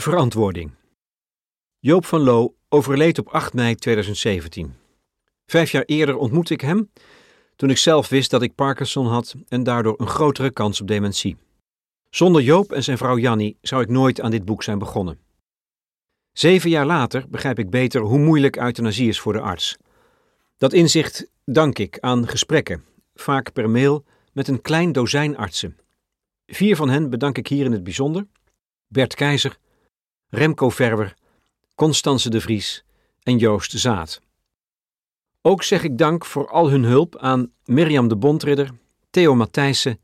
Verantwoording. Joop van Loo overleed op 8 mei 2017. Vijf jaar eerder ontmoette ik hem, toen ik zelf wist dat ik Parkinson had en daardoor een grotere kans op dementie. Zonder Joop en zijn vrouw Jannie zou ik nooit aan dit boek zijn begonnen. Zeven jaar later begrijp ik beter hoe moeilijk euthanasie is voor de arts. Dat inzicht dank ik aan gesprekken, vaak per mail, met een klein dozijn artsen. Vier van hen bedank ik hier in het bijzonder: Bert Keizer, Remco Verwer, Constance de Vries en Joost Zaat. Ook zeg ik dank voor al hun hulp aan Mirjam de Bondridder, Theo Matthijssen,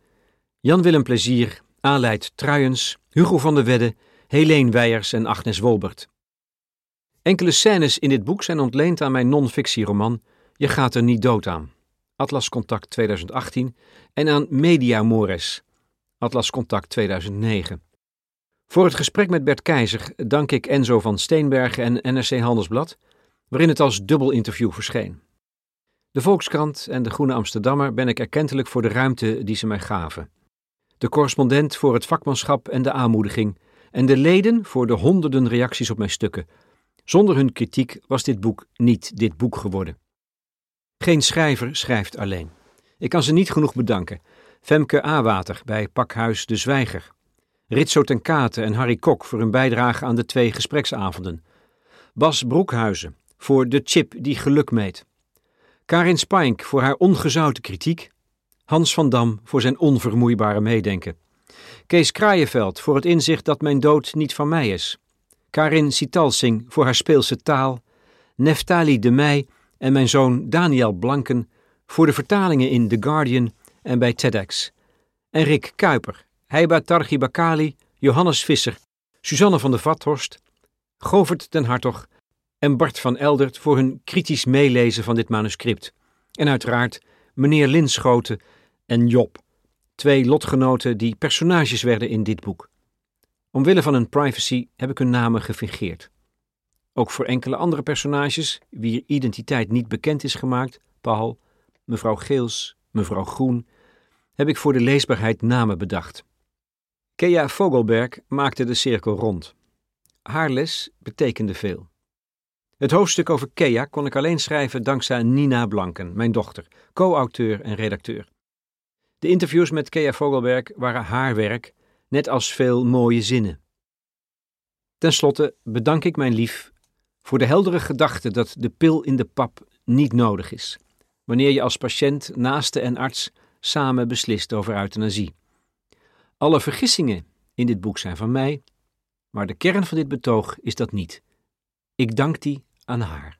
Jan-Willem Plezier, Aleid Truijens, Hugo van der Wedde, Helene Weijers en Agnes Wolbert. Enkele scènes in dit boek zijn ontleend aan mijn non-fictieroman Je gaat er niet dood aan, Atlas Contact 2018, en aan Media Mores, Atlas Contact 2009. Voor het gesprek met Bert Keizer dank ik Enzo van Steenbergen en NRC Handelsblad, waarin het als dubbel interview verscheen. De Volkskrant en de Groene Amsterdammer ben ik erkentelijk voor de ruimte die ze mij gaven. De correspondent voor het vakmanschap en de aanmoediging, en de leden voor de honderden reacties op mijn stukken. Zonder hun kritiek was dit boek niet dit boek geworden. Geen schrijver schrijft alleen. Ik kan ze niet genoeg bedanken. Femke Awater bij Pakhuis De Zwijger. Ritso ten Kate en Harry Kok voor hun bijdrage aan de twee gespreksavonden. Bas Broekhuizen voor de chip die geluk meet. Karin Spink voor haar ongezouten kritiek. Hans van Dam voor zijn onvermoeibare meedenken. Kees Kraaienveld voor het inzicht dat mijn dood niet van mij is. Karin Sitalsing voor haar speelse taal. Neftali de Meij en mijn zoon Daniel Blanken voor de vertalingen in The Guardian en bij TEDx. En Rick Kuiper, Heiba Targibakali, Johannes Visser, Suzanne van der Vathorst, Govert den Hartog en Bart van Eldert voor hun kritisch meelezen van dit manuscript. En uiteraard meneer Linschoten en Job, twee lotgenoten die personages werden in dit boek. Omwille van hun privacy heb ik hun namen gefingeerd. Ook voor enkele andere personages, wier identiteit niet bekend is gemaakt, Paul, mevrouw Geels, mevrouw Groen, heb ik voor de leesbaarheid namen bedacht. Kea Vogelberg maakte de cirkel rond. Haar les betekende veel. Het hoofdstuk over Kea kon ik alleen schrijven dankzij Nina Blanken, mijn dochter, co-auteur en redacteur. De interviews met Kea Vogelberg waren haar werk, net als veel mooie zinnen. Ten slotte bedank ik mijn lief voor de heldere gedachte dat de pil in de pap niet nodig is, wanneer je als patiënt, naaste en arts samen beslist over euthanasie. Alle vergissingen in dit boek zijn van mij, maar de kern van dit betoog is dat niet. Ik dank die aan haar.